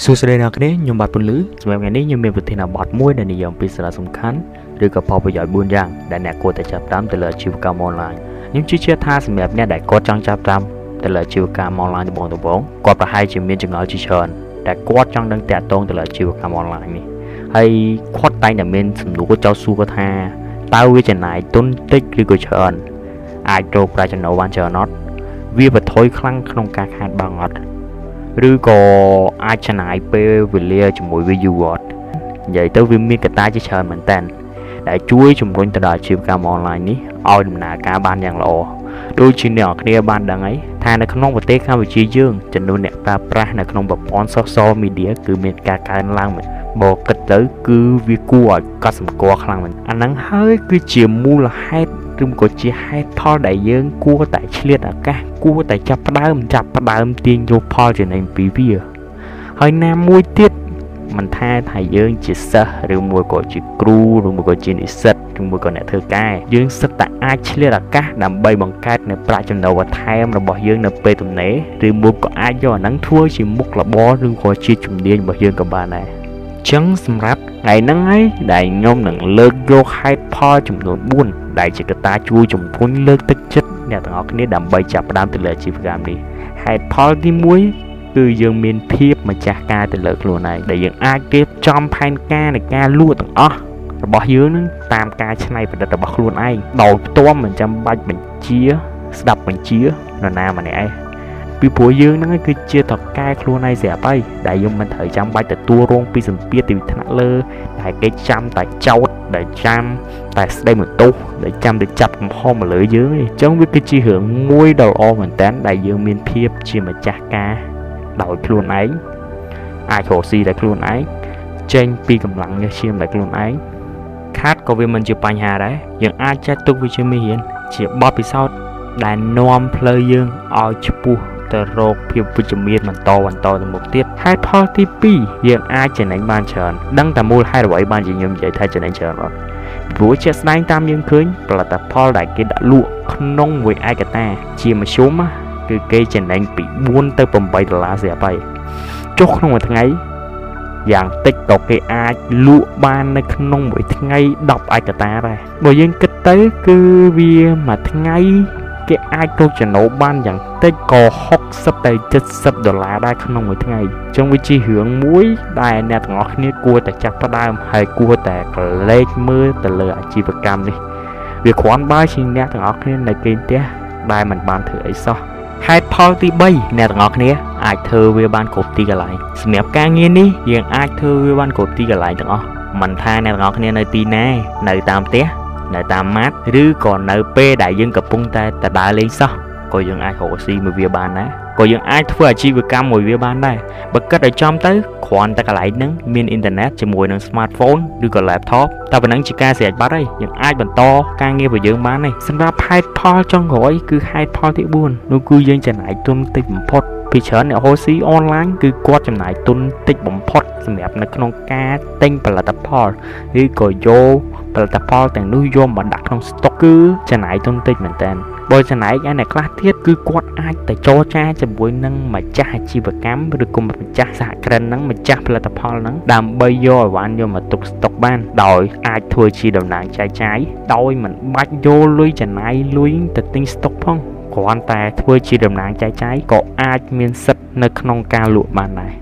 សួស្តីអ្នកនាងខ្ញុំបាទពន្លឺសម្រាប់ថ្ងៃនេះខ្ញុំមានប្រធានបទមួយដែលនិយាយអំពីសារៈសំខាន់ឬក៏ផលប្រយោជន៍4យ៉ាងដែលអ្នកគួរតែចាប់តាមទៅលើអាជីវកម្មអនឡាញខ្ញុំជឿជាក់ថាសម្រាប់អ្នកដែលគាត់ចង់ចាប់តាមទៅលើអាជីវកម្មអនឡាញដំបូងដំបូងគាត់ប្រហែលជាមានចង្អុលជាច្រើនតែគាត់ចង់ដឹងតាក់ទងទៅលើអាជីវកម្មអនឡាញនេះហើយគាត់តែងតែមានសំណួរចោទសួរថាតើវាចំណាយទុនតិចឬក៏ច្រើនអាចរកប្រាក់ចំណូលបានច្រើនអត់វាបន្ថយខ្លាំងក្នុងការខាតបង់អត់ ឬក៏អាចចំណាយពេលវេលាជាមួយវាយូរអត់និយាយទៅវាមានកត្តាជាច្រើនមែនតើដែលជួយជំរុញទៅដល់អាជីវកម្មអនឡាញនេះឲ្យដំណើរការបានយ៉ាងល្អដូចជាអ្នកនរគ្នាបានដឹងហើយថានៅក្នុងប្រទេសកម្ពុជាយើងចំនួនអ្នកប្រើប្រាស់នៅក្នុងប្រព័ន្ធ social media គឺមានការកើនឡើងមែនបើគិតទៅ គឺវាគួរឲ្យកត់សម្គាល់ខ្លាំងមែនអាហ្នឹងហើយគឺជាមូលហេតុ ឬក៏ជាហេតុផលដែលយើងគួរតែឆ្លៀតឱកាសគួរតែចាប់ផ្ដើមចាប់ផ្ដើមទាញយកផលចំណេញពីវាហើយណាមួយទៀតមិនថាថាយើងជាសិស្សឬមួយក៏ជាគ្រូឬមួយក៏ជានិស្សិតឬមួយក៏អ្នកធ្វើការយើងសិតតែអាចឆ្លៀតឱកាសដើម្បីបង្កើតនៅប្រាក់ចំណូលបន្ថែមរបស់យើងនៅពេលទំនេរឬមួយក៏អាចយកអាហ្នឹងធ្វើជាមុខរបរឬក៏ជាជំនាញរបស់យើងក៏បានដែរ ចឹងសម្រាប់ថ្ងៃហ្នឹងហើយដែលខ្ញុំនឹងលើកយកហេតុផលចំនួន4ដែលជាកត្តាជួយជំរុញលើកទឹកចិត្តអ្នកទាំងអស់គ្នាដើម្បីចាប់ផ្ដើមទៅលើអាជីវកម្មនេះហេតុផលទី1គឺយើងមានភាព ម្ចាស់ការទៅលើខ្លួនឯងដែលយើងអាចរៀបចំផែនការនៃការលក់ទាំងអស់របស់យើងនឹងតាមការច្នៃប្រឌិតរបស់ខ្លួនឯងដោយផ្ទាល់មិនចាំបាច់បញ្ជា ស្ដាប់បញ្ជានរណាម្នាក់ឯង ពីព្រោះយើងហ្នឹងគឺជាតកែខ្លួនឯងស្រាប់ហើយដែលយើងមិនត្រូវចាំបាច់ទទួលរងពីសម្ពាធពីថ្នាក់លើដែលគេចាំតែចោតដែលចាំតែស្ដីបន្ទោសដែលចាំតែចាប់កំហុសមកលើយើងទេអញ្ចឹងវាគឺជារឿងមួយដ៏ល្អមែនតើដែលយើងមានភាពជាម្ចាស់ការដោយខ្លួនឯងអាចរកស៊ីដោយខ្លួនឯងចេញពីកម្លាំងញើសឈាមដោយខ្លួនឯងខាតក៏វាមិនជាបញ្ហាដែរយើងអាចចាត់ទុកវាជាមេរៀនជាបទពិសោធន៍ដែលនាំផ្លូវយើងឲ្យឆ្ពោះ ទៅរកភាពវិជ្ជមានបន្តបន្តទៅមុខទៀតហេតុផលទី2យើងអាចចំណេញបានច្រើនដឹងតែមូលហេតុអ្វីបានជាខ្ញុំនិយាយថាចំណេញច្រើនអត់ព្រោះជាក់ស្ដែងតាមយើងឃើញផលិតផលដែលគេដាក់លក់ក្នុងមួយឯកតា ជាមធ្យមគឺគេចំណេញពី4ទៅ8ដុល្លារស្រាប់ហើយចុះក្នុងមួយថ្ងៃយ៉ាងតិចក៏គេអាចលក់បាននៅក្នុងមួយថ្ងៃ10ឯកតាដែរបើយើងគិតទៅគឺវាមួយថ្ងៃ គេអាចរកចំណូលបានយ៉ាងតិចក៏60ទៅ70ដុល្លារដែរក្នុងមួយថ្ងៃអញ្ចឹងវាជារឿងមួយដែលអ្នកទាំងអស់គ្នាគួរតែចាប់ផ្ដើមហើយគួរតែកលេចមើលទៅលើអាជីវកម្មនេះវាគ្រាន់បើជាអ្នកទាំងអស់គ្នានៅគេងផ្ទះដែលមិនបានធ្វើអីសោះហេតុផលទី3អ្នកទាំងអស់គ្នាអាចធ្វើវាបានគ្រប់ទីកន្លែងសម្រាប់ការងារនេះយើងអាចធ្វើវាបានគ្រប់ទីកន្លែងទាំងអស់មិនថាអ្នកទាំងអស់គ្នានៅទីណានៅតាមផ្ទះ នៅតាមម៉ាត់ឬក៏នៅពេលដែលយើងកំពុងតែតដើរលេងសោះក៏យើងអាចរកស៊ីមួយវាបានដែរក៏យើងអាចធ្វើអាជីវកម្មមួយវាបានដែរបើគិតឲ្យចំទៅគ្រាន់តែកន្លែងហ្នឹងមានអ៊ីនធឺណិតជាមួយនឹង smartphone ឬក៏ laptop តែប៉ុណ្ណឹងជាការស្រេចបាត់ហើយយើងអាចបន្តការងាររបស់យើងបានហើយសម្រាប់ហេតុផលចុងក្រោយគឺហេតុផលទី4នោះគឺយើងចំណាយទុនតិចបំផុត ពីច្រើនអ្នកហូស៊ីអនឡាញគឺគាត់ចំណាយទុនតិចបំផុតសម្រាប់នៅក្នុងការទិញផលិតផលឬក៏យកផលិតផលទាំងនោះយកមកដាក់ក្នុងស្តុកគឺចំណាយទុនតិចមែនតើបើចំណែកឯអ្នកខ្លះទៀតគឺគាត់អាចទៅចរចាជាមួយនឹងម្ចាស់អាជីវកម្មឬក៏ម្ចាស់សហគ្រិនហ្នឹងម្ចាស់ផលិតផលហ្នឹងដើម្បីយកអីវ៉ាន់យកមកទុកស្តុកបាន ដោយអាចធ្វើជាតំណាងចែកចាយដោយមិនបាច់យកលុយចំណាយលុយទៅទិញស្តុកផង គ្រាន់តែធ្វើជាតំណាងចែកចាយក៏អាចមានសិទ្ធិនៅក្នុងការលក់បានដែរ